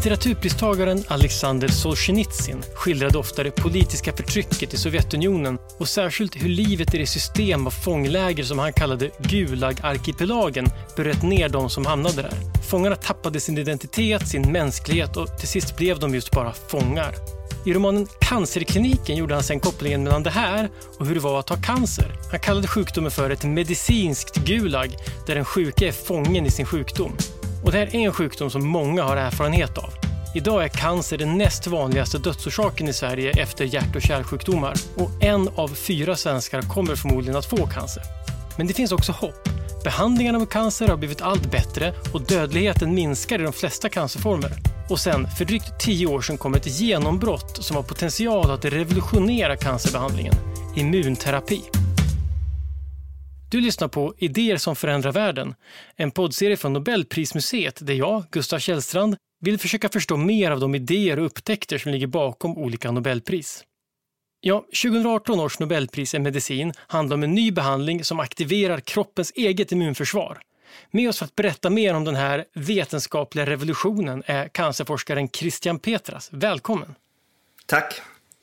Litteraturpristagaren Alexander Solzhenitsyn skildrade ofta det politiska förtrycket i Sovjetunionen och särskilt hur livet i det system av fångläger som han kallade Gulag-arkipelagen bröt ner de som hamnade där. Fångarna tappade sin identitet, sin mänsklighet och till sist blev de just bara fångar. I romanen Cancerkliniken gjorde han sen kopplingen mellan det här och hur det var att ha cancer. Han kallade sjukdomen för ett medicinskt Gulag där den sjuke är fången i sin sjukdom. Och det här är en sjukdom som många har erfarenhet av. Idag är cancer den näst vanligaste dödsorsaken i Sverige efter hjärt och kärlsjukdomar och en av fyra svenskar kommer förmodligen att få cancer. Men det finns också hopp. Behandlingarna mot cancer har blivit allt bättre och dödligheten minskar i de flesta cancerformer. Och sen, för drygt tio år sedan kom ett genombrott som har potential att revolutionera cancerbehandlingen. Immunterapi. Du lyssnar på Idéer som förändrar världen, en poddserie från Nobelprismuseet där jag, Gustav Källstrand, vill försöka förstå mer av de idéer och upptäckter som ligger bakom olika Nobelpris. Ja, 2018 års Nobelpris i medicin handlar om en ny behandling som aktiverar kroppens eget immunförsvar. Med oss för att berätta mer om den här vetenskapliga revolutionen är cancerforskaren Christian Petras. Välkommen! Tack!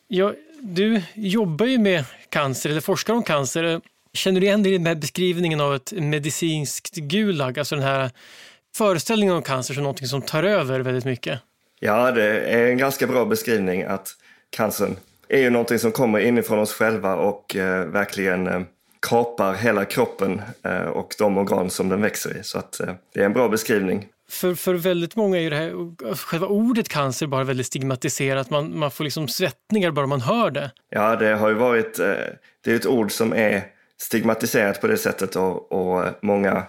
Ja, du jobbar ju med cancer, eller forskar om cancer. Känner du igen dig i den här beskrivningen av ett medicinskt gulag, alltså den här föreställningen om cancer som någonting som tar över väldigt mycket? Ja, det är en ganska bra beskrivning att cancern är ju någonting som kommer inifrån oss själva och eh, verkligen eh, kapar hela kroppen eh, och de organ som den växer i. Så att, eh, det är en bra beskrivning. För, för väldigt många är ju det här, själva ordet cancer bara väldigt stigmatiserat. Man, man får liksom svettningar bara man hör det. Ja, det har ju varit, eh, det är ett ord som är stigmatiserat på det sättet och, och många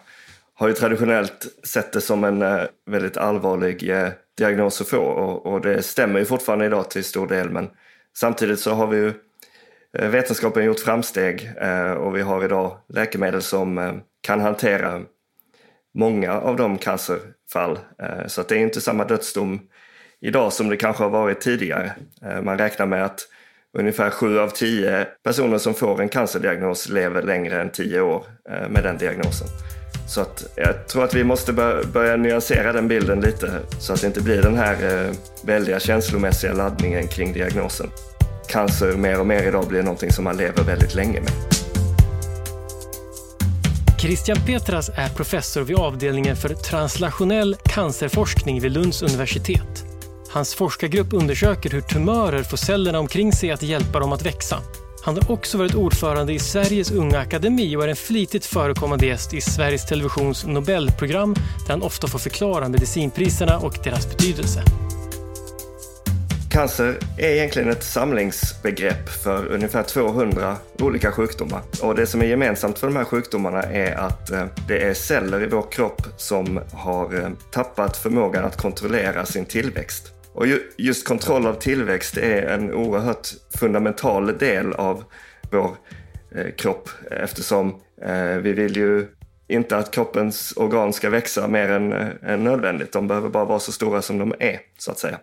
har ju traditionellt sett det som en eh, väldigt allvarlig eh, diagnos att få och, och, det stämmer ju fortfarande idag till stor del men samtidigt så har vi ju eh, vetenskapen gjort framsteg och vi har idag läkemedel som kan hantera många av de cancerfall så att det är inte samma dödsdom idag som det kanske har varit tidigare. Man räknar med att ungefär sju av tio personer som får en cancerdiagnos lever längre än tio år eh, med den diagnosen. Så att jag tror att vi måste börja nyansera den bilden lite så att det inte blir den här eh, väldiga känslomässiga laddningen kring diagnosen. Cancer mer och mer idag blir någonting som man lever väldigt länge med. Christian Petras är professor vid avdelningen för translationell cancerforskning vid Lunds universitet. Hans forskargrupp undersöker hur tumörer får cellerna omkring sig att hjälpa dem att växa. Han har också varit ordförande i Sveriges Unga Akademi och är en flitigt förekommande gäst i Sveriges Televisions Nobelprogram där han ofta får förklara medicinpriserna och deras betydelse. Cancer är egentligen ett samlingsbegrepp för ungefär 200 olika sjukdomar. Och det som är gemensamt för de här sjukdomarna är att eh, det är celler i vår kropp som har eh, tappat förmågan att kontrollera sin tillväxt. Och just kontroll av tillväxt är en oerhört fundamental del av vår eh, kropp eftersom eh, vi vill ju inte att kroppens organ ska växa mer än, eh, än nödvändigt. De behöver bara vara så stora som de är, så att säga.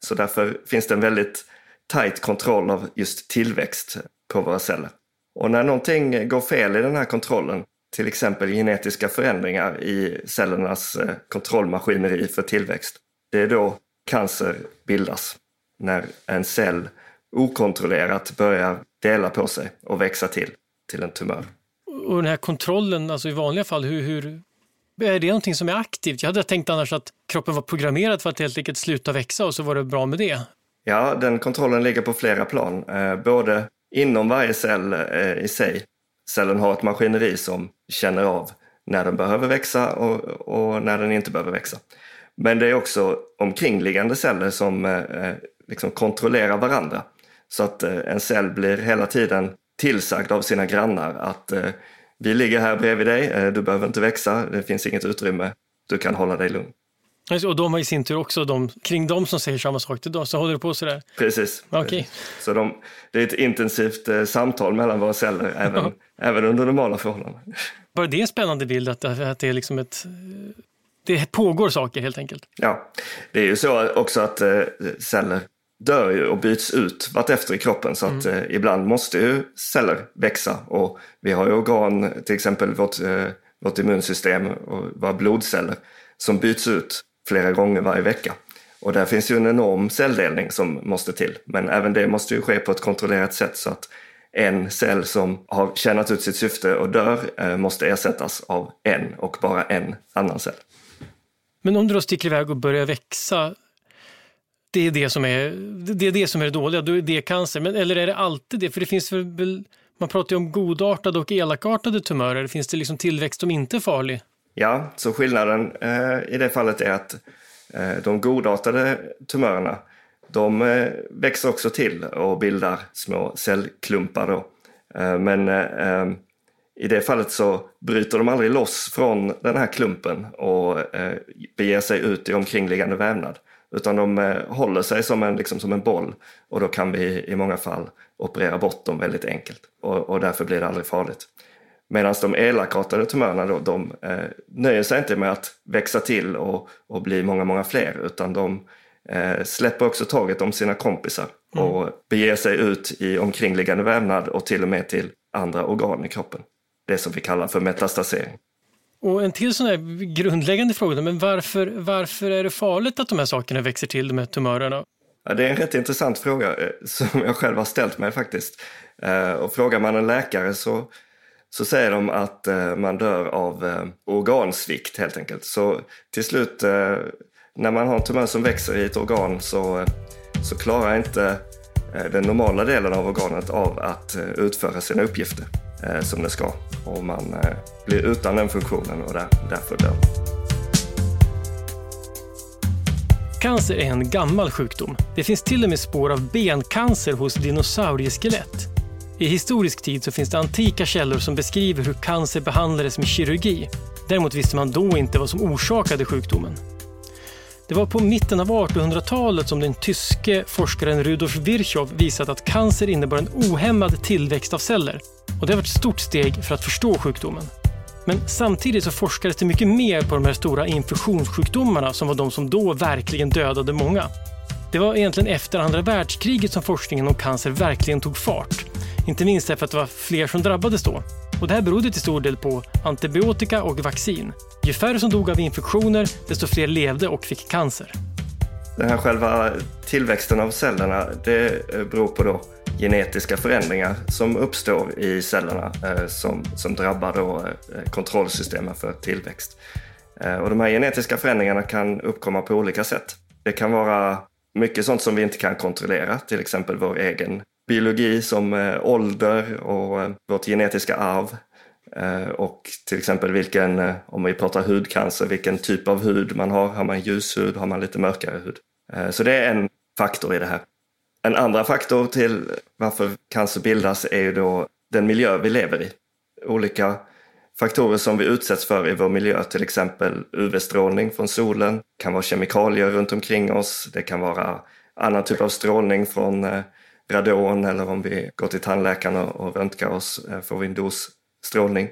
Så därför finns det en väldigt tajt kontroll av just tillväxt på våra celler. Och när någonting går fel i den här kontrollen, till exempel genetiska förändringar i cellernas eh, kontrollmaskineri för tillväxt, det är då cancer bildas när en cell okontrollerat börjar dela på sig och växa till, till en tumör. Och den här kontrollen, alltså i vanliga fall, hur, hur är det någonting som är aktivt? Jag hade tänkt annars att kroppen var programmerad för att helt enkelt sluta växa och så var det bra med det. Ja, den kontrollen ligger på flera plan. Eh, både inom varje cell eh, i sig. Cellen har ett maskineri som känner av när den behöver växa och, och när den inte behöver växa. Men det är också omkringliggande celler som eh, eh, liksom kontrollerar varandra. Så att eh, en cell blir hela tiden tillsagd av sina grannar att vi ligger här bredvid dig, du behöver inte växa, det finns inget utrymme, du kan hålla dig lugn. Och de har i sin tur också de, kring dem som säger samma sak till dem, så håller det på sådär? Precis. Okay. Så de, det är ett intensivt samtal mellan våra celler även, även under normala förhållanden. Bara det är en spännande bild att, att det är liksom ett det pågår saker helt enkelt. Ja, det är ju så också att eh, celler dör ju och byts ut vartefter i kroppen så att mm. eh, ibland måste ju celler växa och vi har ju organ, till exempel vårt, eh, vårt immunsystem och våra blodceller som byts ut flera gånger varje vecka. Och där finns ju en enorm celldelning som måste till. Men även det måste ju ske på ett kontrollerat sätt så att en cell som har tjänat ut sitt syfte och dör eh, måste ersättas av en och bara en annan cell. Men om du då sticker iväg och börjar växa, det är det som är det, är det, som är det dåliga, då är det cancer. Men, eller är det alltid det? För det finns väl, man pratar ju om godartade och elakartade tumörer. Finns det liksom tillväxt som inte är farlig? Ja, så skillnaden eh, i det fallet är att eh, de godartade tumörerna de eh, växer också till och bildar små cellklumpar. Då. Eh, men eh, eh i det fallet så bryter de aldrig loss från den här klumpen och beger sig ut i omkringliggande vävnad. Utan de håller sig som en, liksom som en boll och då kan vi i många fall operera bort dem väldigt enkelt. Och, och därför blir det aldrig farligt. Medan de elakartade tumörerna då, de eh, nöjer sig inte med att växa till och, och bli många, många fler utan de eh, släpper också taget om sina kompisar mm. och beger sig ut i omkringliggande vävnad och till och med till andra organ i kroppen. Det som vi kallar för metastasering. Och en till sån här grundläggande fråga, men varför, varför är det farligt att de här sakerna växer till, de här tumörerna? Ja, det är en rätt intressant fråga eh, som jag själv har ställt mig faktiskt. Eh, och frågar man en läkare så, så säger de att eh, man dör av organsvikt helt enkelt. Så till slut när man har en tumör som växer i ett organ så, så klarar inte Eh, den normala delen av organet av att eh, utföra sina uppgifter eh, som det ska. Och man blir utan den funktionen och där, därför dör Cancer är en gammal sjukdom. Det finns till och med spår av bencancer hos dinosaurieskelett. I historisk tid så finns det antika källor som beskriver hur cancer behandlades med kirurgi. Däremot visste man då inte vad som orsakade sjukdomen. Det var på mitten av 1800-talet som den tyske forskaren Rudolf Virchow visat att cancer innebar en ohämmad tillväxt av celler. Och det har varit ett stort steg för att förstå sjukdomen. Men samtidigt så forskades det mycket mer på de här stora infektionssjukdomarna som var de som då verkligen dödade många. Det var egentligen efter andra världskriget som forskningen om cancer verkligen tog fart. Inte minst därför att det var fler som drabbades då. Och det här berodde till stor del på antibiotika och vaccin. Ju färre som dog av infektioner, desto fler levde och fick cancer. Den här själva tillväxten av cellerna, det eh, beror på då genetiska förändringar som uppstår i cellerna eh, som, som drabbar då eh, kontrollsystemen för tillväxt. Och de här genetiska förändringarna kan uppkomma på olika sätt. Det kan vara mycket sånt som vi inte kan kontrollera, till exempel vår egen biologi som eh, ålder och eh, vårt genetiska arv. Eh, och till exempel vilken, om vi pratar hudcancer, vilken typ av hud man har. Har man ljus hud? Har man lite mörkare hud? Så det är en faktor i det här. En andra faktor till varför cancer bildas är ju då den miljö vi lever i. Olika faktorer som vi utsätts för i vår miljö, till exempel UV-strålning från solen, kan vara kemikalier runt omkring oss, det kan vara annan typ av strålning från radon eller om vi går till tandläkaren och röntgar oss eh, får vi en dos strålning.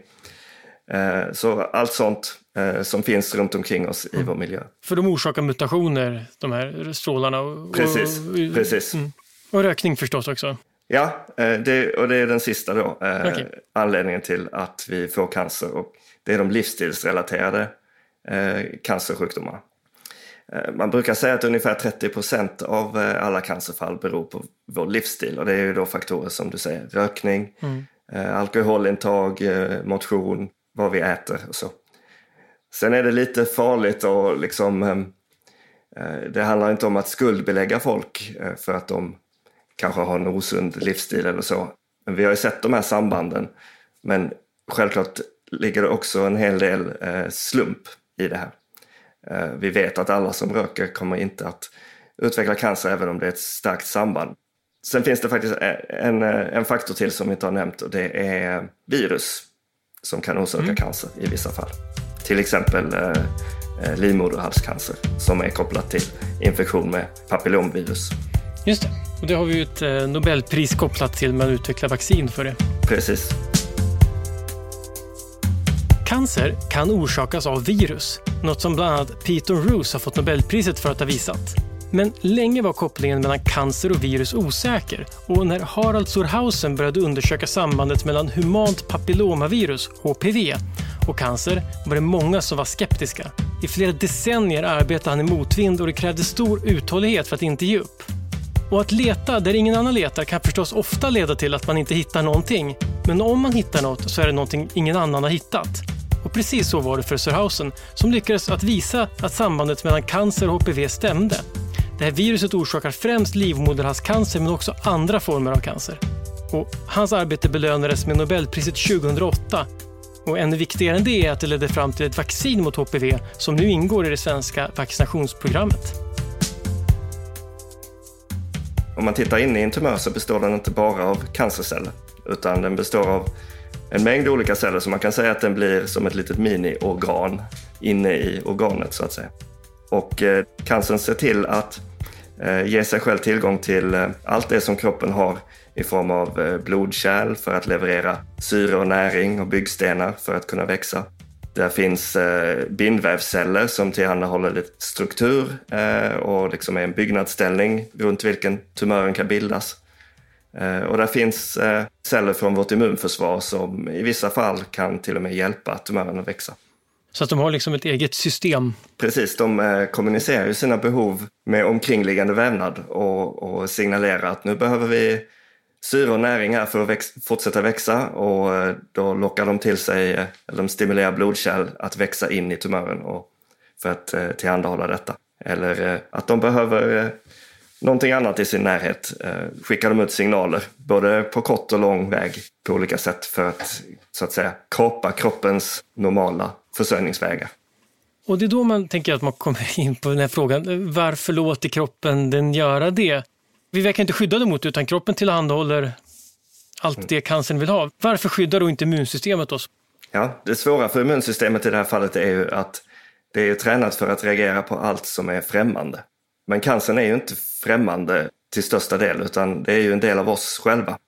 Eh, så allt sånt eh, som finns runt omkring oss i mm. vår miljö. För de orsakar mutationer, de här strålarna? Och, precis, och, precis. Mm. Och rökning förstås också? Ja, det, och det är den sista då, okay. anledningen till att vi får cancer. Och det är de livsstilsrelaterade cancersjukdomarna. Eh, man brukar säga att ungefär 30 procent av eh, alla cancerfall beror på vår livsstil och det är ju då faktorer som du säger, rökning, mm. Eh, alkoholintag, motion, vad vi äter och så. Sen är det lite farligt och liksom det handlar inte om att skuldbelägga folk för att de kanske har en osund livsstil eller så. Men vi har ju sett de här sambanden. Men självklart ligger det också en hel del slump i det här. Eh, vi vet att alla som röker kommer inte att utveckla cancer även om det är ett starkt samband. Sen finns det faktiskt en, en faktor till som vi inte har nämnt och det är virus som kan orsaka mm. cancer i vissa fall. Till exempel eh, eh, livmoderhalscancer som är kopplat till infektion med papillomvirus. Just det, och det har vi ju ett eh, Nobelpris kopplat till med att utveckla vaccin för det. Precis. Cancer kan orsakas av virus, något som bland annat Peter Roos har fått Nobelpriset för att ha visat. Men länge var kopplingen mellan cancer och virus osäker och när Harald Surhausen började undersöka sambandet mellan humant papillomavirus, HPV, och cancer var det många som var skeptiska. I flera decennier arbetade han i motvind och det krävdes stor uthållighet för att inte ge upp. Och att leta där ingen annan letar kan förstås ofta leda till att man inte hittar någonting. Men om man hittar något så är det någonting ingen annan har hittat. Och precis så var det för Sörhausen, som lyckades att visa att sambandet mellan cancer och HPV stämde. Det här viruset orsakar främst livmoderhalscancer men också andra former av cancer. Och hans arbete belönades med Nobelpriset 2008 och ännu viktigare än det är att det ledde fram till ett vaccin mot HPV som nu ingår i det svenska vaccinationsprogrammet. Om man tittar in i en tumör så består den inte bara av cancerceller utan den består av en mängd olika celler så man kan säga att den blir som ett litet mini-organ inne i organet så att säga. Och eh, cancern ser till att eh, ge sig själv tillgång till eh, allt det som kroppen har i form av eh, blodkärl för att leverera syre och näring och byggstenar för att kunna växa. Där finns eh, bindvävsceller som tillhandahåller lite struktur eh, och liksom är en byggnadsställning runt vilken tumören kan bildas. Och där finns celler från vårt immunförsvar som i vissa fall kan till och med hjälpa tumören att växa. Så att de har liksom ett eget system? Precis, de kommunicerar ju sina behov med omkringliggande vävnad och, och signalerar att nu behöver vi syre och näring här för att väx fortsätta växa och eh, då lockar de till sig, eh, eller de stimulerar blodkärl att växa in i tumören och för att eh, tillhandahålla detta. Eller att de behöver någonting annat i sin närhet skickar de ut signaler, både på kort och lång väg på olika sätt för att så att säga kapa kroppens normala försörjningsvägar. Och det är då man tänker att man kommer in på den här frågan, varför låter kroppen den göra det? Vi verkar inte skyddade mot det, utan kroppen tillhandahåller allt det cancern vill ha. Varför skyddar då inte immunsystemet oss? Ja, det svåra för immunsystemet i det här fallet är ju att det är tränat för att reagera på allt som är främmande. Men cancern är ju inte främmande till största del, utan det är ju en del av oss själva.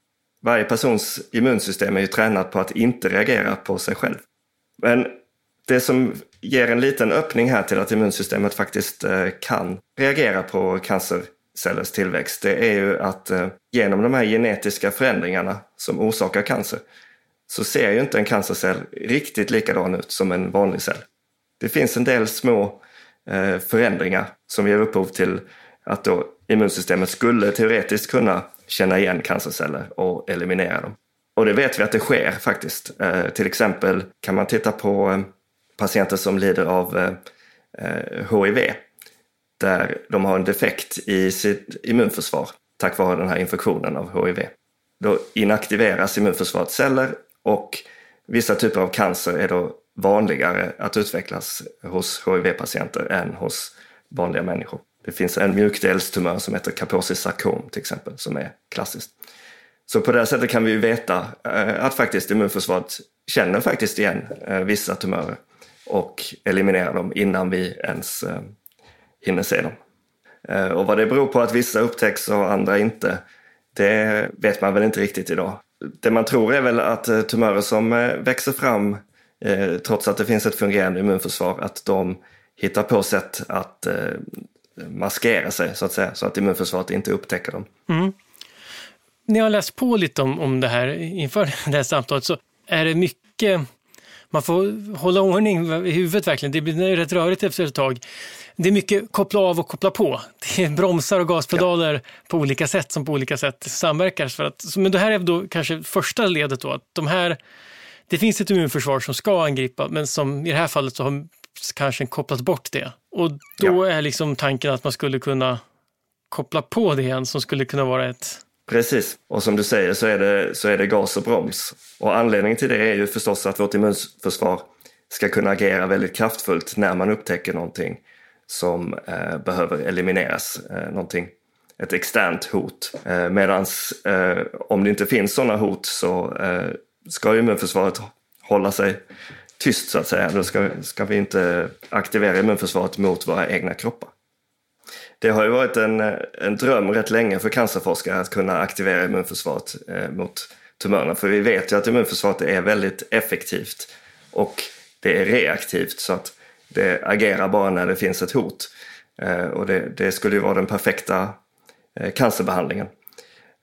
Varje persons immunsystem är ju tränat på att inte reagera på sig själv. Men det som ger en liten öppning här till att immunsystemet faktiskt eh, kan reagera på cancercellers tillväxt, det är ju att eh, genom de här genetiska förändringarna som orsakar cancer så ser ju inte en cancercell riktigt likadan ut som en vanlig cell. Det finns en del små Eh, förändringar som ger upphov till att då immunsystemet skulle teoretiskt kunna känna igen cancerceller och eliminera dem. Och det vet vi att det sker faktiskt. Eh, till exempel kan man titta på eh, patienter som lider av HIV där de har en defekt i sitt immunförsvar tack vare den här infektionen av HIV. Då inaktiveras immunförsvarets celler och vissa typer av cancer är då vanligare att utvecklas hos HIV-patienter än hos vanliga människor. Det finns en mjukdelstumör som heter Kaposis sarkom till exempel som är klassiskt. Så på det sättet kan vi veta eh, att faktiskt immunförsvaret känner faktiskt igen eh, vissa tumörer och eliminerar dem innan vi ens eh, hinner se dem. Och vad det beror på att vissa upptäcks och andra inte, det vet man väl inte riktigt idag. Det man tror är väl att tumörer som växer fram trots att det finns ett fungerande immunförsvar, att de hittar på sätt att maskera sig så att säga, så att immunförsvaret inte upptäcker dem. Mm. När jag läst på lite om, om det här inför det här samtalet så är det mycket man får hålla ordning i huvudet verkligen. Det blir rätt rörigt efter ett tag. Det är mycket koppla av och koppla på. Det är bromsar och gaspedaler ja. på olika sätt som på olika sätt samverkar. För att, men det här är då kanske första ledet då, att de här, det finns ett immunförsvar som ska angripa, men som i det här fallet så har kanske kopplat bort det. Och då ja. är liksom tanken att man skulle kunna koppla på det igen som skulle kunna vara ett Precis, och som du säger så är, det, så är det gas och broms. Och anledningen till det är ju förstås att vårt immunförsvar ska kunna agera väldigt kraftfullt när man upptäcker någonting som eh, behöver elimineras, eh, någonting, ett externt hot. Eh, Medan eh, om det inte finns sådana hot så ska immunförsvaret hålla sig tyst så att säga. Då ska, ska vi inte aktivera immunförsvaret mot våra egna kroppar. Det har ju varit en, en dröm rätt länge för cancerforskare att kunna aktivera immunförsvaret eh, mot tumörerna. För vi vet ju att immunförsvaret är väldigt effektivt och det är reaktivt så att det agerar bara när det finns ett hot. Eh, och det, det skulle ju vara den perfekta eh, cancerbehandlingen.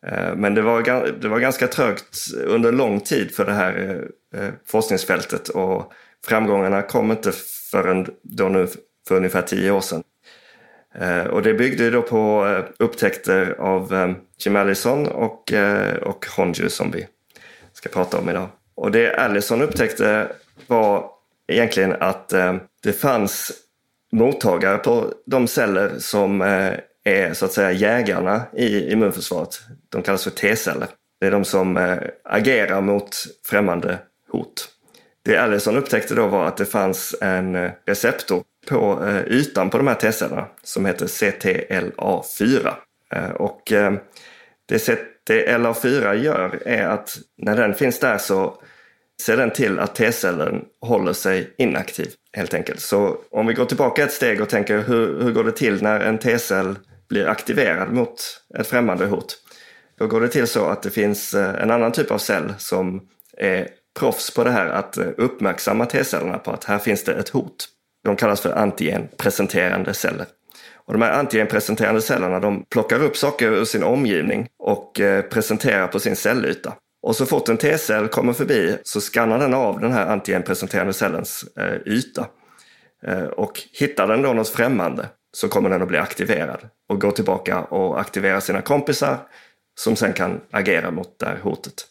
Eh, men det var, det var ganska trögt under lång tid för det här eh, eh, forskningsfältet och framgångarna kom inte förrän då nu för ungefär tio år sedan. Och det byggde då på upptäckter av Jim Allison och, och Honju som vi ska prata om idag. Och det Allison upptäckte var egentligen att det fanns mottagare på de celler som är så att säga jägarna i immunförsvaret. De kallas för T-celler. Det är de som eh, agerar mot främmande hot. Det Allison upptäckte då var att det fanns en eh, receptor på eh, ytan på de här T-cellerna som heter CTLA4. Och det CTLA4 gör är att när den finns där så ser den till att T-cellen håller sig inaktiv helt enkelt. Så om vi går tillbaka ett steg och tänker hur, hur går det till när en T-cell blir aktiverad mot ett främmande hot? Då går det till så att det finns eh, en annan typ av cell som är proffs på det här att eh, uppmärksamma T-cellerna på att här finns det ett hot. De kallas för antigenpresenterande celler. Och de här antigenpresenterande cellerna de plockar upp saker ur sin omgivning och eh, presenterar på sin cellyta. Och så fort en T-cell kommer förbi så skannar den av den här antigenpresenterande cellens yta. Och hittar den då något främmande så kommer den att bli aktiverad och gå tillbaka och aktivera sina kompisar som sen kan agera mot det här hotet.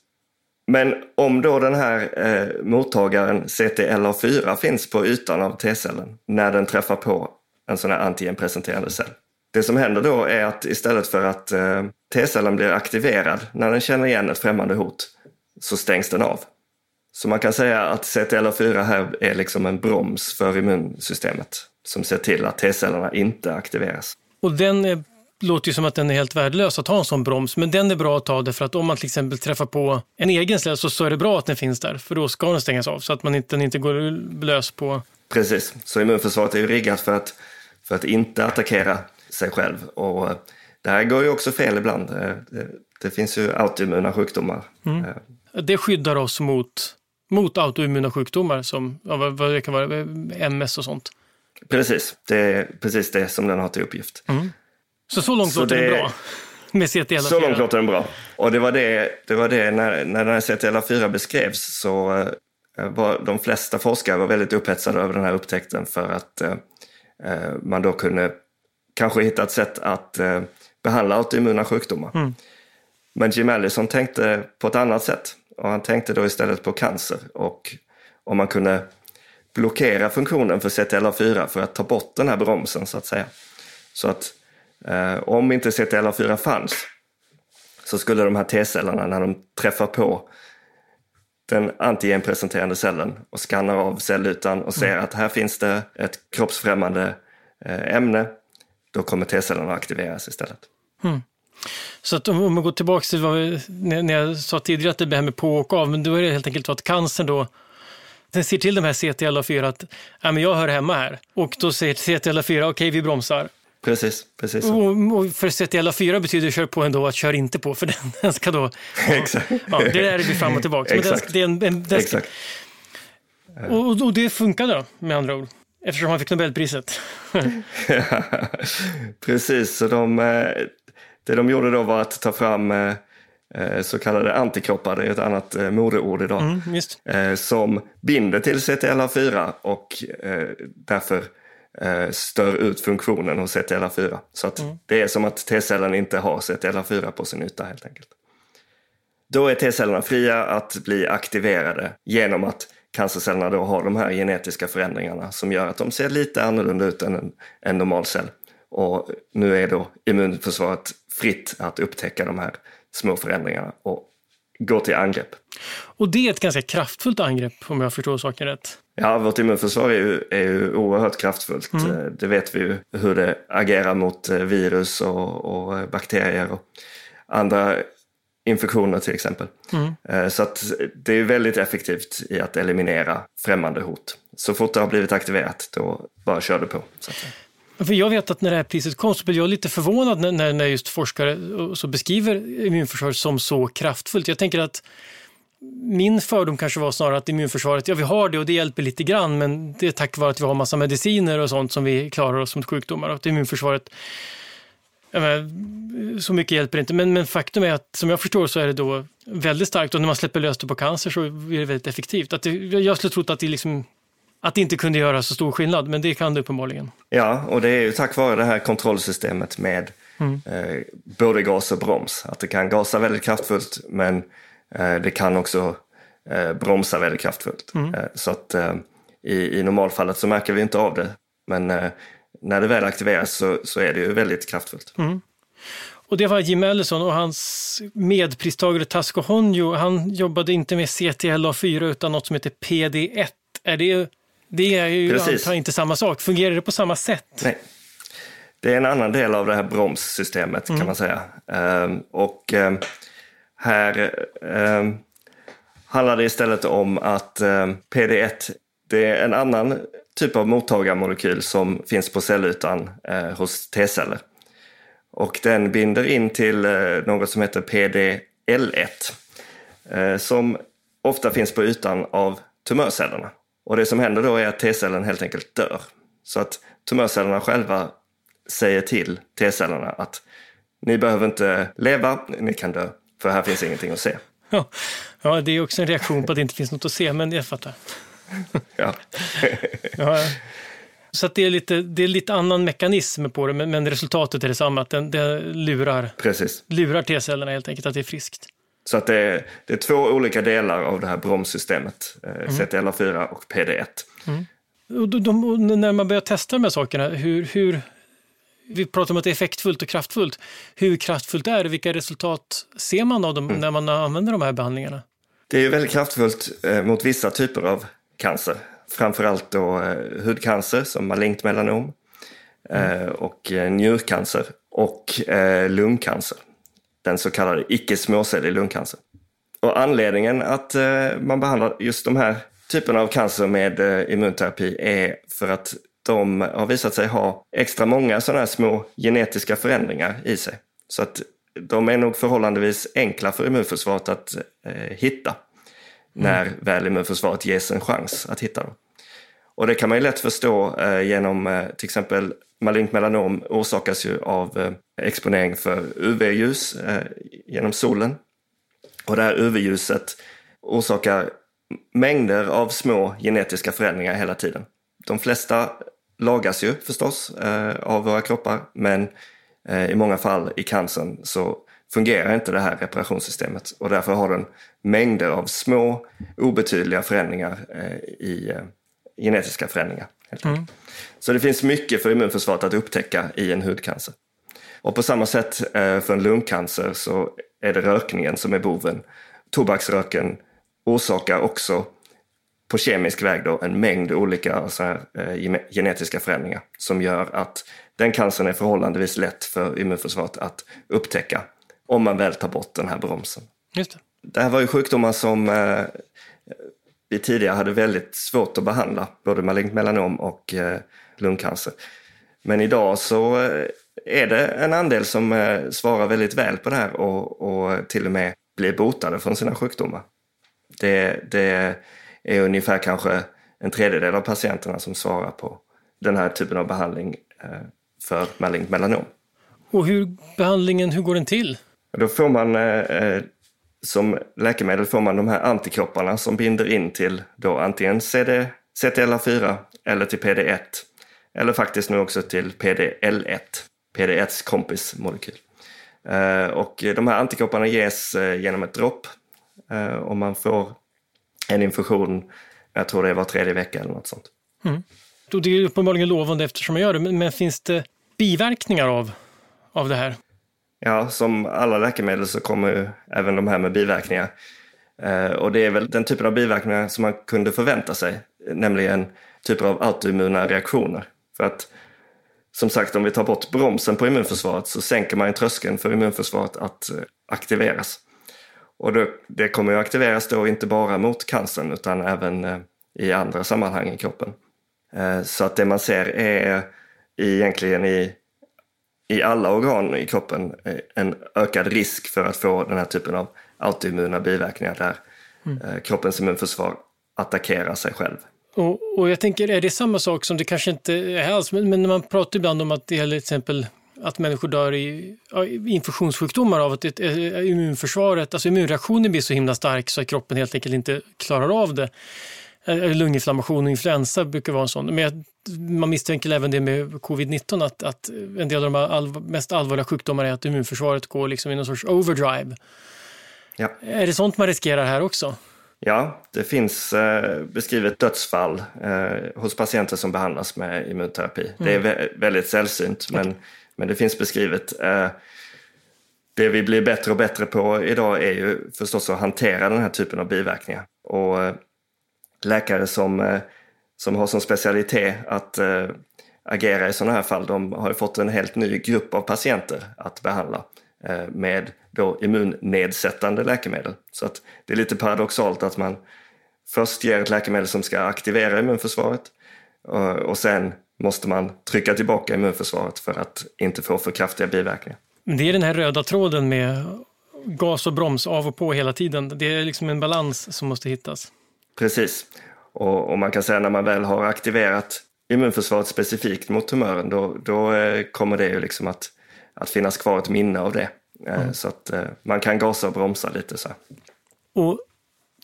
Men om då den här eh, mottagaren CTLA4 finns på ytan av T-cellen när den träffar på en sån här antigenpresenterande cell. Det som händer då är att istället för att eh, T-cellen blir aktiverad när den känner igen ett främmande hot så stängs den av. Så man kan säga att CTLA4 här är liksom en broms för immunsystemet som ser till att T-cellerna inte aktiveras. Och den låter ju som att den är helt värdelös att ha en sån broms, men den är bra att ta därför att om man till exempel träffar på en egen släde så, så är det bra att den finns där, för då ska den stängas av så att man inte, den inte går lös på... Precis, så immunförsvaret är ju riggat för att, för att inte attackera sig själv. Och eh, det här går ju också fel ibland. Eh, det, det finns ju autoimmuna sjukdomar. Mm. Eh. Det skyddar oss mot, mot autoimmuna sjukdomar som vad, vad det kan vara, MS och sånt. Precis, det är precis det som den har till uppgift. Mm. Så så långt så låter det, den bra? Med CTLA4? Så långt låter den bra. Och det var det, det, var det när, när den här CTLA4 beskrevs så eh, var de flesta forskare var väldigt upphetsade över den här upptäckten för att eh, eh, man då kunde kanske hitta ett sätt att eh, behandla autoimmuna sjukdomar. Mm. Men Jim Allison tänkte på ett annat sätt och han tänkte då istället på cancer och om man kunde blockera funktionen för CTLA4 för att ta bort den här bromsen så att säga. Så att Eh, om inte CTLA4 fanns så skulle de här T-cellerna när de träffar på den antigenpresenterande cellen och skannar av cellytan och ser mm. att här finns det ett kroppsfrämmande eh, ämne, då kommer T-cellerna att aktiveras istället. Mm. Så att om man går tillbaka till vad när jag sa tidigare att det här med på och av, men då är det helt enkelt så att cancern då den ser till de här CTLA4 att ja, men jag hör hemma här. Och då säger CTLA4 okej, okay, vi bromsar. Precis, precis. Och, och för CTLA 4 betyder kör på ändå att kör inte på, för den, den ska då... Exakt. Ja, det där är vi fram och tillbaka. Exakt. Den, den, den, Exakt. Och, och, det funkade då, med andra ord? Eftersom han fick Nobelpriset. Precis, så de, eh, det de gjorde då var att ta fram eh, eh, så kallade antikroppar, det är ett annat modeord idag, mm, som binder till CTLA4 och därför eh, stör ut funktionen hos CTLA4. Så att mm. det är som att T-cellen inte har CTLA4 på sin yta helt enkelt. Då är T-cellerna fria att bli aktiverade genom att cancercellerna då har de här genetiska förändringarna som gör att de ser lite annorlunda ut än en, en normal cell. Och nu är då immunförsvaret fritt att upptäcka de här små förändringarna och gå till angrepp. Och det är ett ganska kraftfullt angrepp om jag förstår saken rätt? Ja, vårt immunförsvar är ju, är ju oerhört kraftfullt. Mm. Eh, det vet vi ju hur det agerar mot eh, virus och, och eh, bakterier och andra infektioner till exempel. Mm. Så att det är väldigt effektivt i att eliminera främmande hot. Så fort det har blivit aktiverat, då bara kör det på. För jag vet att när det här priset kom så blev jag lite förvånad när, när just forskare eh, så beskriver immunförsvaret som så kraftfullt. Jag tänker att min fördom kanske var snarare att immunförsvaret, ja vi har det och det hjälper lite grann men det är tack vare att vi har massa mediciner och sånt som vi klarar oss mot sjukdomar och att immunförsvaret menar, eh, så mycket hjälper inte. Men, men faktum är att som jag förstår så är det då väldigt starkt och när man släpper löst det på cancer så är det väldigt effektivt. Att det, jag skulle trott att det liksom att det inte kunde göra så stor skillnad, men det kan det uppenbarligen. Ja, och det är ju tack vare det här kontrollsystemet med mm. eh, både gas och broms. Att det kan gasa väldigt kraftfullt, men eh, det kan också eh, bromsa väldigt kraftfullt. Mm. Eh, så att eh, i, i normalfallet så märker vi inte av det, men eh, när det väl aktiveras så, så är det ju väldigt kraftfullt. Mm. Och det var Jim Ellison och hans medpristagare Tasco Honjo, han jobbade inte med CTLA4 utan något som heter PD1. Är det, det är ju antar inte samma sak. Fungerar det på samma sätt? Nej. Det är en annan del av det här bromssystemet mm. kan man säga. Um, och um, här um, handlar det istället om att PD1 det är en annan typ av mottagarmolekyl som finns på cellytan uh, hos T-celler. Och den binder in till uh, något som heter PDL1 uh, som ofta finns på ytan av tumörcellerna. Och det som händer då är att T-cellen helt enkelt dör. Så att tumörcellerna själva säger till T-cellerna att ni behöver inte leva, ni kan dö, för här finns ingenting att se. Ja, ja det är också en reaktion på att det inte finns något att se, men jag fattar. ja. ja. Så det, är lite, det är lite annan mekanism på det, men, men resultatet är detsamma, att den, den lurar, Precis. lurar T-cellerna helt enkelt, att det är friskt. Så att det är, det är två olika delar av det här bromssystemet, eh, mm. CTLA4 och PD1. Mm. Och de, de, när man börjar testa de här sakerna, hur, hur, vi pratar om att det är effektfullt och kraftfullt. Hur kraftfullt är det? Vilka resultat ser man av dem mm. när man använder de här behandlingarna? Det är väldigt kraftfullt eh, mot vissa typer av cancer. Framförallt då eh, hudcancer som malignt melanom mm. och njurcancer och lungcancer den så kallade icke småcellig lungcancer. Och anledningen att eh, man behandlar just de här typerna av cancer med eh, immunterapi är för att de har visat sig ha extra många sådana här små genetiska förändringar i sig. Så att de är nog förhållandevis enkla för immunförsvaret att eh, hitta när mm. väl immunförsvaret ges en chans att hitta dem. Och det kan man ju lätt förstå eh, genom eh, till exempel malignt melanom orsakas ju av eh, exponering för UV-ljus eh, genom solen. Och det här UV-ljuset orsakar mängder av små genetiska förändringar hela tiden. De flesta lagas ju förstås eh, av våra kroppar, men eh, i många fall i cancern så fungerar inte det här reparationssystemet och därför har den mängder av små obetydliga förändringar eh, i eh, genetiska förändringar. Mm. Så det finns mycket för immunförsvaret att upptäcka i en hudcancer. Och på samma sätt eh, för en lungcancer så är det rökningen som är boven. Tobaksröken orsakar också på kemisk väg då en mängd olika så här, eh, genetiska förändringar som gör att den cancern är förhållandevis lätt för immunförsvaret att upptäcka om man väl tar bort den här bromsen. Just det. det här var ju sjukdomar som eh, vi tidigare hade väldigt svårt att behandla, både malignt melanom och eh, lungcancer. Men idag så eh, är det en andel som eh, svarar väldigt väl på det här och, och till och med blir botade från sina sjukdomar. Det, det är ungefär kanske en tredjedel av patienterna som svarar på den här typen av behandling för malignt melanom. Och hur behandlingen, hur går den till? Då får man som läkemedel får man de här antikropparna som binder in till då antingen CD, CTLA4 eller till PD1. Eller faktiskt nu också till PDL1, PD1s kompismolekyl. Eh, och de här antikropparna ges eh, genom ett dropp eh, och man får en infusion, jag tror det är var tredje vecka eller något sånt. Mm. Det är uppenbarligen lovande eftersom man gör det, men finns det biverkningar av, av det här? Ja, som alla läkemedel så kommer ju även de här med biverkningar. Eh, och det är väl den typen av biverkningar som man kunde förvänta sig, nämligen typer av autoimmuna reaktioner. För att som sagt, om vi tar bort bromsen på immunförsvaret så sänker man tröskeln för immunförsvaret att eh, aktiveras. Och det, det kommer ju aktiveras då inte bara mot cancern utan även eh, i andra sammanhang i kroppen. Så att det man ser är egentligen i i alla organ i kroppen en ökad risk för att få den här typen av autoimmuna biverkningar där mm. Eh, kroppens immunförsvar attackerar sig själv. Och, och, jag tänker, är det samma sak som det kanske inte är alls, men, men man pratar ibland om att det gäller till exempel att människor dör i infektionssjukdomar av att det, immunförsvaret, alltså immunreaktionen blir så himla stark så att kroppen helt enkelt inte klarar av det. Lunginflammation och influensa brukar vara en sån. Men man misstänker även det med covid-19 att, att en del av de all, mest allvarliga sjukdomarna är att immunförsvaret går liksom i någon sorts overdrive. Ja. Är det sånt man riskerar här också? Ja, det finns eh, beskrivet dödsfall eh, hos patienter som behandlas med immunterapi. Mm. Det är mm. vä väldigt sällsynt, okay. men, men det finns beskrivet. Eh, det vi blir bättre och bättre på idag är ju förstås att hantera den här typen av biverkningar. Och eh, läkare som, eh, som har som specialitet att eh, agera i sådana här fall, de har ju fått en helt ny grupp av patienter att behandla eh, med då immunnedsättande läkemedel. Så att det är lite paradoxalt att man först ger ett läkemedel som ska aktivera immunförsvaret och sen måste man trycka tillbaka immunförsvaret för att inte få för kraftiga biverkningar. Det är den här röda tråden med gas och broms av och på hela tiden. Det är liksom en balans som måste hittas. Precis. Och, och man kan säga när man väl har aktiverat immunförsvaret specifikt mot tumören, då, då eh, kommer det ju liksom att, att finnas kvar ett minne av det. Mm. Så att eh, man kan gasa och bromsa lite så. Och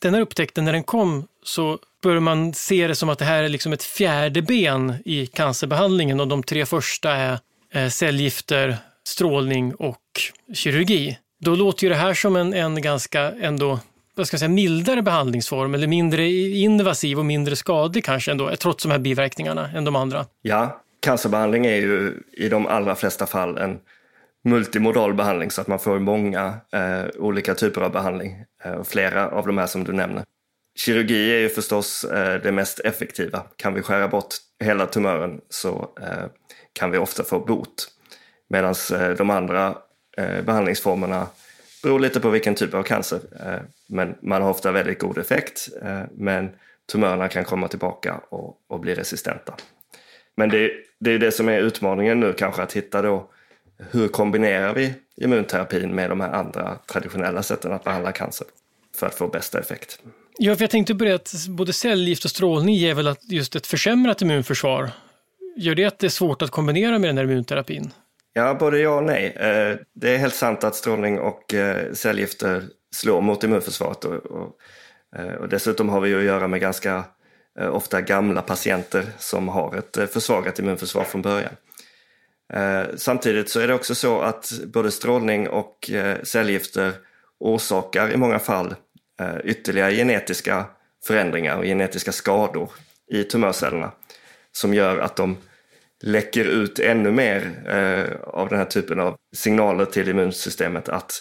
den här upptäckten, när den kom, så börjar man se det som att det här är liksom ett fjärde ben i cancerbehandlingen och de tre första är cellgifter, strålning och kirurgi. Då låter ju det här som en, en ganska ändå vad ska jag säga, mildare behandlingsform eller mindre invasiv och mindre skadlig kanske ändå, trots de här biverkningarna än de andra. Ja, cancerbehandling är ju i de allra flesta fall en multimodal behandling så att man får många eh, olika typer av behandling, eh, flera av de här som du nämner. Kirurgi är ju förstås eh, det mest effektiva. Kan vi skära bort hela tumören så eh, kan vi ofta få bot. Medan eh, de andra eh, behandlingsformerna beror lite på vilken typ av cancer. Eh, men man har ofta väldigt god effekt, eh, men tumörerna kan komma tillbaka och, och bli resistenta. Men det, det är det som är utmaningen nu kanske, att hitta då hur kombinerar vi immunterapin med de här andra traditionella sätten att behandla cancer för att få bästa effekt. Ja, för jag tänkte på det att både cellgift och strålning ger väl att just ett försämrat immunförsvar. Gör det att det är svårt att kombinera med den här immunterapin? Ja, både ja och nej. Eh, det är helt sant att strålning och eh, cellgifter slår mot immunförsvaret. Och, och, eh, och dessutom har vi att göra med ganska ofta gamla patienter som har ett försvagat immunförsvar från början. Samtidigt så är det också så att både strålning och cellgifter orsakar i många fall ytterligare genetiska förändringar och genetiska skador i tumörcellerna som gör att de läcker ut ännu mer eh, av den här typen av signaler till immunsystemet att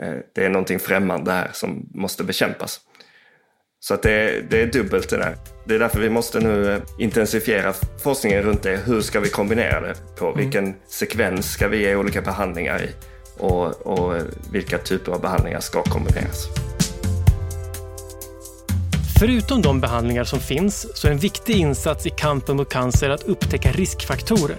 eh, det är någonting främmande här som måste bekämpas. Så att det, det, är dubbelt det där. Det är därför vi måste nu eh, intensifiera forskningen runt det. Hur ska vi kombinera det? På mm. vilken sekvens ska vi ge olika behandlingar i? Och, och vilka typer av behandlingar ska kombineras? Förutom de behandlingar som finns så är en viktig insats i kampen mot cancer att upptäcka riskfaktorer.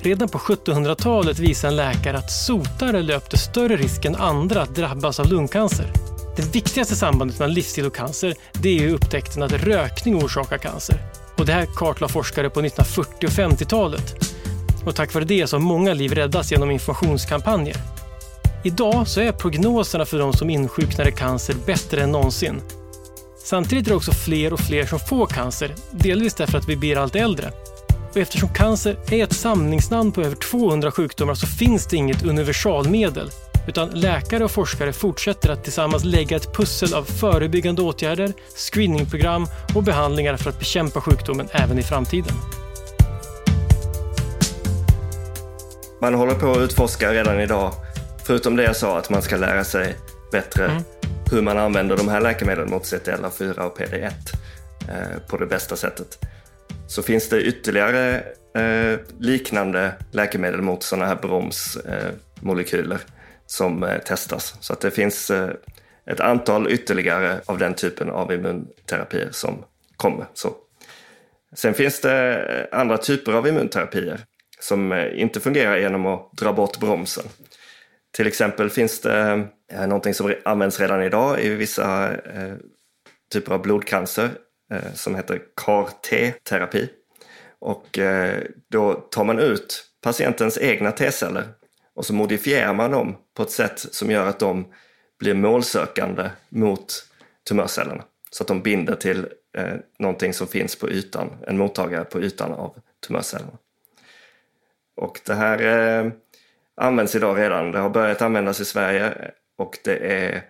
Redan på 1700-talet visade en läkare att sotare löpte större risk än andra att drabbas av lungcancer. Det viktigaste sambandet mellan livsstil och cancer det är upptäckten att rökning orsakar cancer. Och det här kartlade forskare på 1940 och 50-talet. Och tack vare det så har många liv räddats genom informationskampanjer. Idag så är prognoserna för de som insjuknar i cancer bättre än någonsin Samtidigt är det också fler och fler som får cancer, delvis därför att vi blir allt äldre. Och eftersom cancer är ett samlingsnamn på över 200 sjukdomar så finns det inget universalmedel. Utan läkare och forskare fortsätter att tillsammans lägga ett pussel av förebyggande åtgärder, screeningprogram och behandlingar för att bekämpa sjukdomen även i framtiden. Man håller på att utforska redan idag, förutom det jag sa att man ska lära sig bättre mm hur man använder de här läkemedlen mot CTLA4 och PD1 eh, på det bästa sättet. Så finns det ytterligare eh, liknande läkemedel mot sådana här bromsmolekyler eh, som eh, testas. Så att det finns eh, ett antal ytterligare av den typen av immunterapier som kommer. Så. Sen finns det eh, andra typer av immunterapier som inte fungerar genom att dra bort bromsen. Till exempel finns det eh, någonting som används redan idag i vissa eh, typer av blodcancer eh, som heter CAR-T-terapi. Och eh, då tar man ut patientens egna T-celler och så modifierar man dem på ett sätt som gör att de blir målsökande mot tumörcellerna. så att de binder till eh, någonting som finns på ytan, en mottagare på ytan av tumörcellerna. Och det här eh, används idag redan. Det har börjat användas i Sverige och det är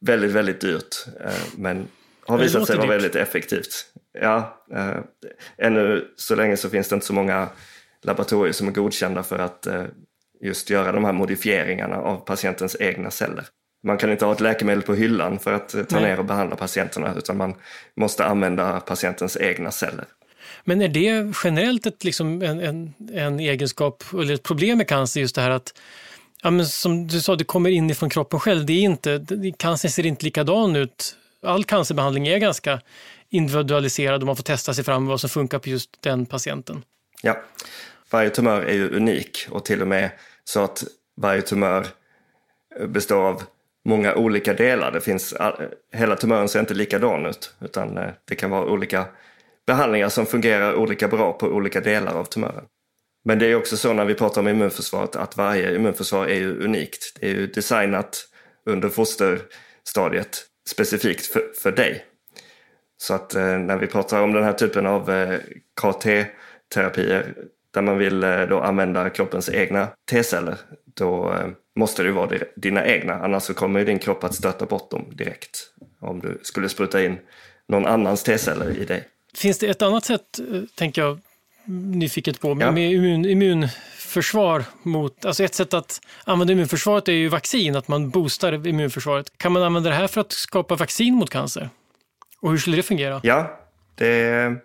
väldigt, väldigt dyrt. Eh, men har visat sig vara väldigt effektivt. Ja, eh, ännu så länge så finns det inte så många laboratorier som är godkända för att eh, just göra de här modifieringarna av patientens egna celler. Man kan inte ha ett läkemedel på hyllan för att ta ner och behandla patienterna utan man måste använda patientens egna celler. Men är det generellt ett, liksom en, en, en egenskap eller ett problem med cancer, just det här att ja, men som du sa, det kommer inifrån kroppen själv. Det är inte, cancern ser inte likadan ut. All cancerbehandling är ganska individualiserad och man får testa sig fram vad som funkar på just den patienten. Ja, varje tumör är ju unik och till och med så att varje tumör består av många olika delar. Det finns, hela tumören ser inte likadan ut utan eh, det kan vara olika behandlingar som fungerar olika bra på olika delar av tumören. Men det är också så när vi pratar om immunförsvaret att varje immunförsvar är ju unikt. Det är ju designat under fosterstadiet specifikt för, för dig. Så att eh, när vi pratar om den här typen av eh, KT-terapier där man vill eh, då använda kroppens egna T-celler, då eh, måste det ju vara dina egna, annars så kommer ju din kropp att stöta bort dem direkt. Om du skulle spruta in någon annans T-celler i dig. Finns det ett annat sätt, eh, tänker jag, nyfiket på, ja. med immun, immunförsvar mot, alltså ett sätt att använda immunförsvaret är ju vaccin, att man boostar immunförsvaret. Kan man använda det här för att skapa vaccin mot cancer? Och hur skulle det fungera? Ja, det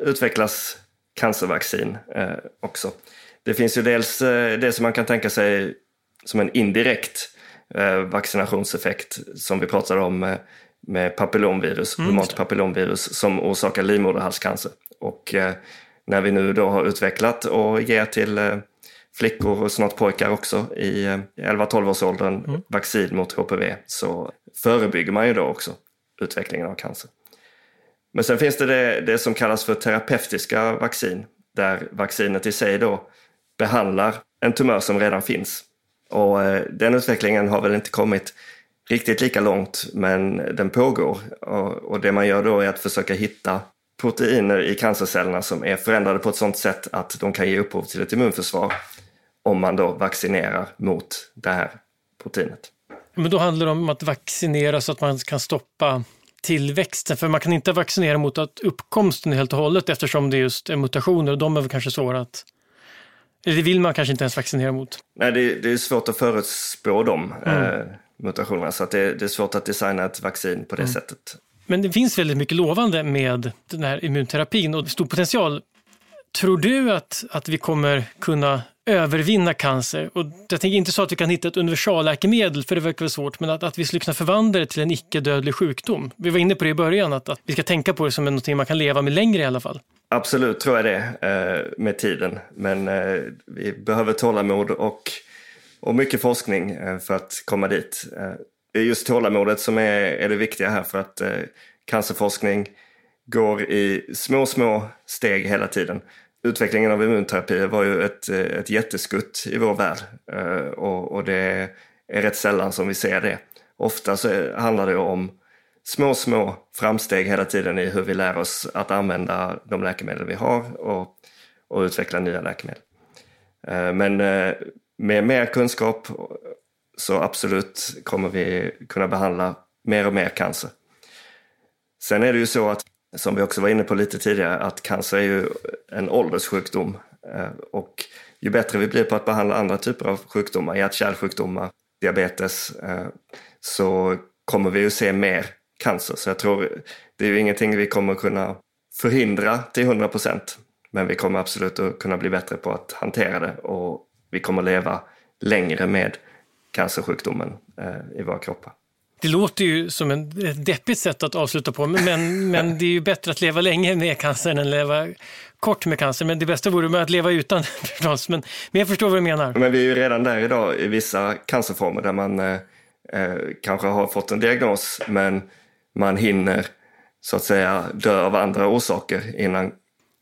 utvecklas cancervaccin eh, också. Det finns ju dels eh, det som man kan tänka sig som en indirekt eh, vaccinationseffekt som vi pratade om med, papillomvirus, mm. humant papillomvirus som orsakar livmoderhalscancer. Och eh, när vi nu då har utvecklat och ger till eh, flickor och snart pojkar också i 11-12-årsåldern eh, mm. vaccin mot HPV så förebygger man ju då också utvecklingen av cancer. Men sen finns det, det det, som kallas för terapeutiska vaccin där vaccinet i sig då behandlar en tumör som redan finns. Och eh, den utvecklingen har väl inte kommit riktigt lika långt men den pågår. Och, och det man gör då är att försöka hitta proteiner i cancercellerna som är förändrade på ett sådant sätt att de kan ge upphov till ett immunförsvar om man då vaccinerar mot det här proteinet. Men då handlar det om att vaccinera så att man kan stoppa tillväxten, för man kan inte vaccinera mot att uppkomsten helt och hållet eftersom det just är mutationer och de är väl kanske svåra att eller det vill man kanske inte ens vaccinera mot? Nej, det, det är svårt att förutspå de mm. eh, mutationerna så att det, det, är svårt att designa ett vaccin på det mm. sättet. Men det finns väldigt mycket lovande med den här immunterapin och stor potential. Tror du att, att vi kommer kunna övervinna cancer? Och jag tänker inte så att vi kan hitta ett universalläkemedel, för det verkar väl svårt, men att, att vi skulle kunna förvandla det till en icke-dödlig sjukdom. Vi var inne på det i början, att, att vi ska tänka på det som något man kan leva med längre i alla fall. Absolut tror jag det eh, med tiden, men eh, vi behöver tålamod och, och mycket forskning eh, för att komma dit. Det är just tålamodet som är, är det viktiga här för att eh, cancerforskning går i små, små steg hela tiden. Utvecklingen av immunterapi var ju ett, ett jätteskutt i vår värld och, och det är rätt sällan som vi ser det. Ofta så handlar det om små, små framsteg hela tiden i hur vi lär oss att använda de läkemedel vi har och, och utveckla nya läkemedel. Eh, men eh, med mer kunskap så absolut kommer vi kunna behandla mer och mer cancer. Sen är det ju så att, som vi också var inne på lite tidigare, att cancer är ju en ålderssjukdom. Eh, och ju bättre vi blir på att behandla andra typer av sjukdomar, hjärt-kärlsjukdomar, diabetes, eh, så kommer vi ju se mer cancer. Så jag tror det är ju ingenting vi kommer kunna förhindra till 100 procent. Men vi kommer absolut att kunna bli bättre på att hantera det och vi kommer leva längre med cancersjukdomen eh, i våra kroppar. Det låter ju som en, ett deppigt sätt att avsluta på, men, men det är ju bättre att leva länge med cancer än att leva kort med cancer. Men det bästa vore med att leva utan förstås. Men, men jag förstår vad du menar. Men vi är ju redan där idag i vissa cancerformer där man eh, eh kanske har fått en diagnos men man hinner så att säga dö av andra orsaker innan,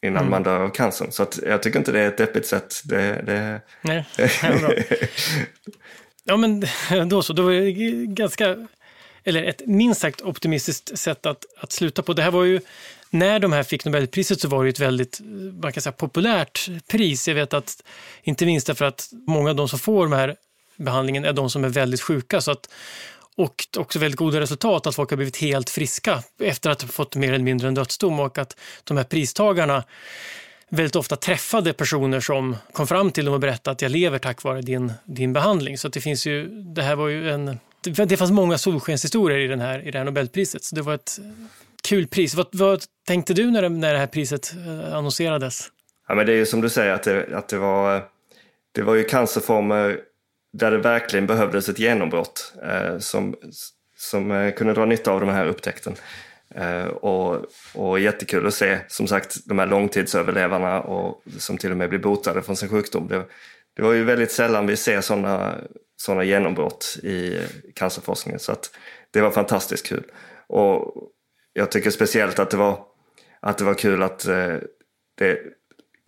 innan mm. man dör av cancern. Så att jag tycker inte det är ett deppigt sätt. Det, det... Nej, det bra. ja men då så, då var det ganska eller ett minst sagt optimistiskt sätt att, att sluta på. Det här var ju, när de här fick Nobelpriset så var det ett väldigt man kan säga, populärt pris. Jag vet att, inte minst därför att många av de som får den här behandlingen är de som är väldigt sjuka. Så att, och också väldigt goda resultat, att folk har blivit helt friska efter att ha fått mer eller mindre en dödsdom och att de här pristagarna väldigt ofta träffade personer som kom fram till dem och berättade att jag lever tack vare din, din behandling. Så det finns ju, det här var ju en, det, fanns många solskenshistorier i, den här, i det här Nobelpriset, så det var ett kul pris. Vad, vad tänkte du när det, när det här priset eh, annonserades? Ja, men det är ju som du säger att det, att det var, det var ju cancerformer där det verkligen behövdes ett genombrott eh, som, som eh, kunde dra nytta av den här upptäckten. Eh, och, och jättekul att se som sagt de här långtidsöverlevarna och som till och med blir botade från sin sjukdom. Det, det var ju väldigt sällan vi ser sådana såna genombrott i eh, cancerforskningen så att det var fantastiskt kul. Och jag tycker speciellt att det var, att det var kul att eh, det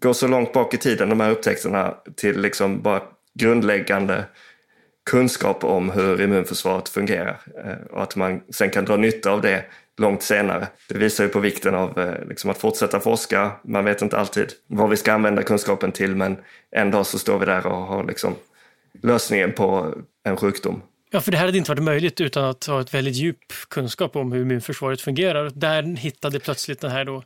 går så långt bak i tiden de här upptäckterna till liksom bara grundläggande kunskap om hur immunförsvaret fungerar eh, och att man sen kan dra nytta av det långt senare. Det visar ju på vikten av eh, liksom, att fortsätta forska. Man vet inte alltid vad vi ska använda kunskapen till men en dag så står vi där och har liksom, lösningen på en sjukdom. Ja, för det här hade inte varit möjligt utan att ha ett väldigt djup kunskap om hur immunförsvaret fungerar. Där hittade plötsligt den här då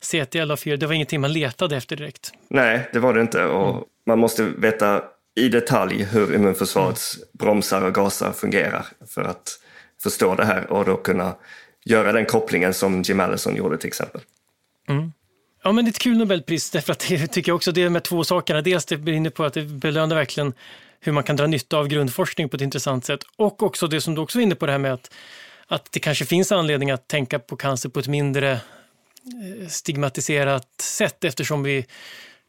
CTLA4, det var ingenting man letade efter direkt. Nej, det var det inte och mm. man måste veta i detalj hur immunförsvarets mm. bromsar och gasar fungerar för att förstå det här och då kunna göra den kopplingen som Jim Allison gjorde till exempel. Mm. Ja, men det är ett kul Nobelpris därför att det tycker jag också det är de två sakerna. Dels det brinner på att det belönar verkligen hur man kan dra nytta av grundforskning på ett intressant sätt och också det som du också var inne på det här med att, att det kanske finns anledning att tänka på cancer på ett mindre eh, stigmatiserat sätt eftersom vi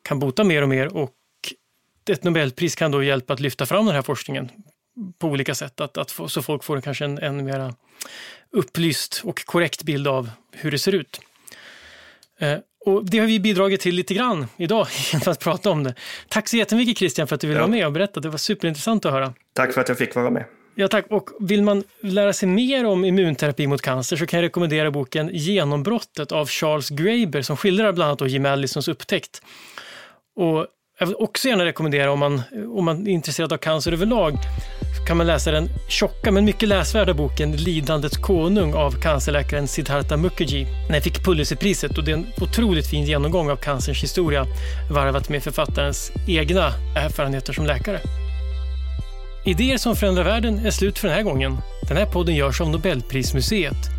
kan bota mer och mer och ett Nobelpris kan då hjälpa att lyfta fram den här forskningen på olika sätt, att, att få, så folk får kanske en, en mera upplyst och korrekt bild av hur det ser ut. Eh, och det har vi bidragit till lite grann idag genom att prata om det. Tack så jättemycket Christian för att du ville ja. vara med och berätta. Det var superintressant att höra. Tack för att jag fick vara med. Ja, tack. Och vill man lära sig mer om immunterapi mot cancer så kan jag rekommendera boken Genombrottet av Charles Graeber som skildrar bland annat Jim Allisons upptäckt. Och jag vill också gärna rekommendera om man, om man är intresserad av cancer överlag kan man läsa den tjocka men mycket läsvärda boken Lidandets konung av cancerläkaren Siddhartha Mukherjee. Den fick Pulitzerpriset och det är en otroligt fin genomgång av cancerns historia varvat med författarens egna erfarenheter som läkare. Idéer som förändrar världen är slut för den här gången. Den här podden görs av Nobelprismuseet